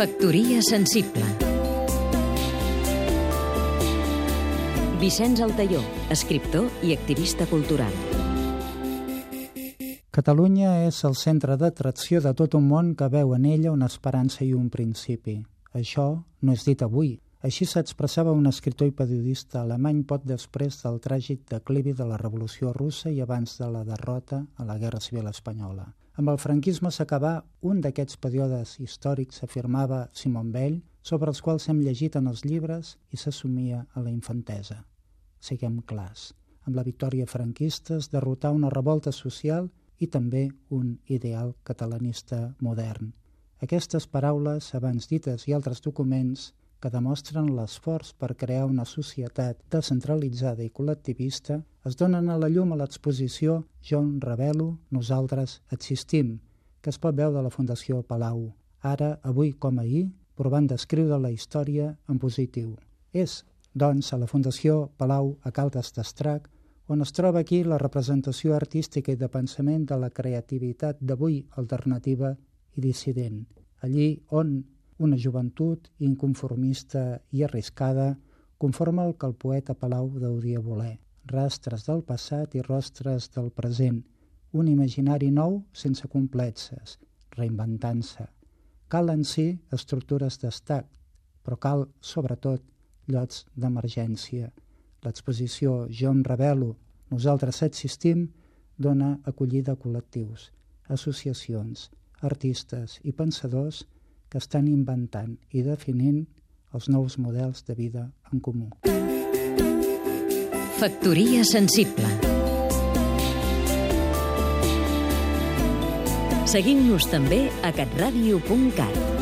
Factoria sensible Vicenç Altaió, escriptor i activista cultural. Catalunya és el centre d'atracció de tot un món que veu en ella una esperança i un principi. Això no és dit avui. Així s'expressava un escriptor i periodista alemany pot després del tràgic declivi de la Revolució Russa i abans de la derrota a la Guerra Civil Espanyola. Amb el franquisme s'acabà un d'aquests períodes històrics, afirmava Simon Bell, sobre els quals hem llegit en els llibres i s'assumia a la infantesa siguem clars, amb la victòria franquista es derrotar una revolta social i també un ideal catalanista modern. Aquestes paraules, abans dites i altres documents, que demostren l'esforç per crear una societat descentralitzada i col·lectivista, es donen a la llum a l'exposició Jo en revelo, nosaltres existim, que es pot veure a la Fundació Palau, ara, avui com ahir, provant d'escriure la història en positiu. És doncs, a la Fundació Palau a Caldes d'Estrac, on es troba aquí la representació artística i de pensament de la creativitat d'avui alternativa i dissident. Allí on una joventut inconformista i arriscada conforma el que el poeta Palau deuria voler. Rastres del passat i rostres del present, un imaginari nou sense complexes, reinventant-se. Cal en si estructures d'estat, però cal, sobretot, llocs d'emergència. L'exposició Jo em revelo, nosaltres existim, dona acollida a col·lectius, associacions, artistes i pensadors que estan inventant i definint els nous models de vida en comú. Factoria sensible Seguim-nos també a catradio.cat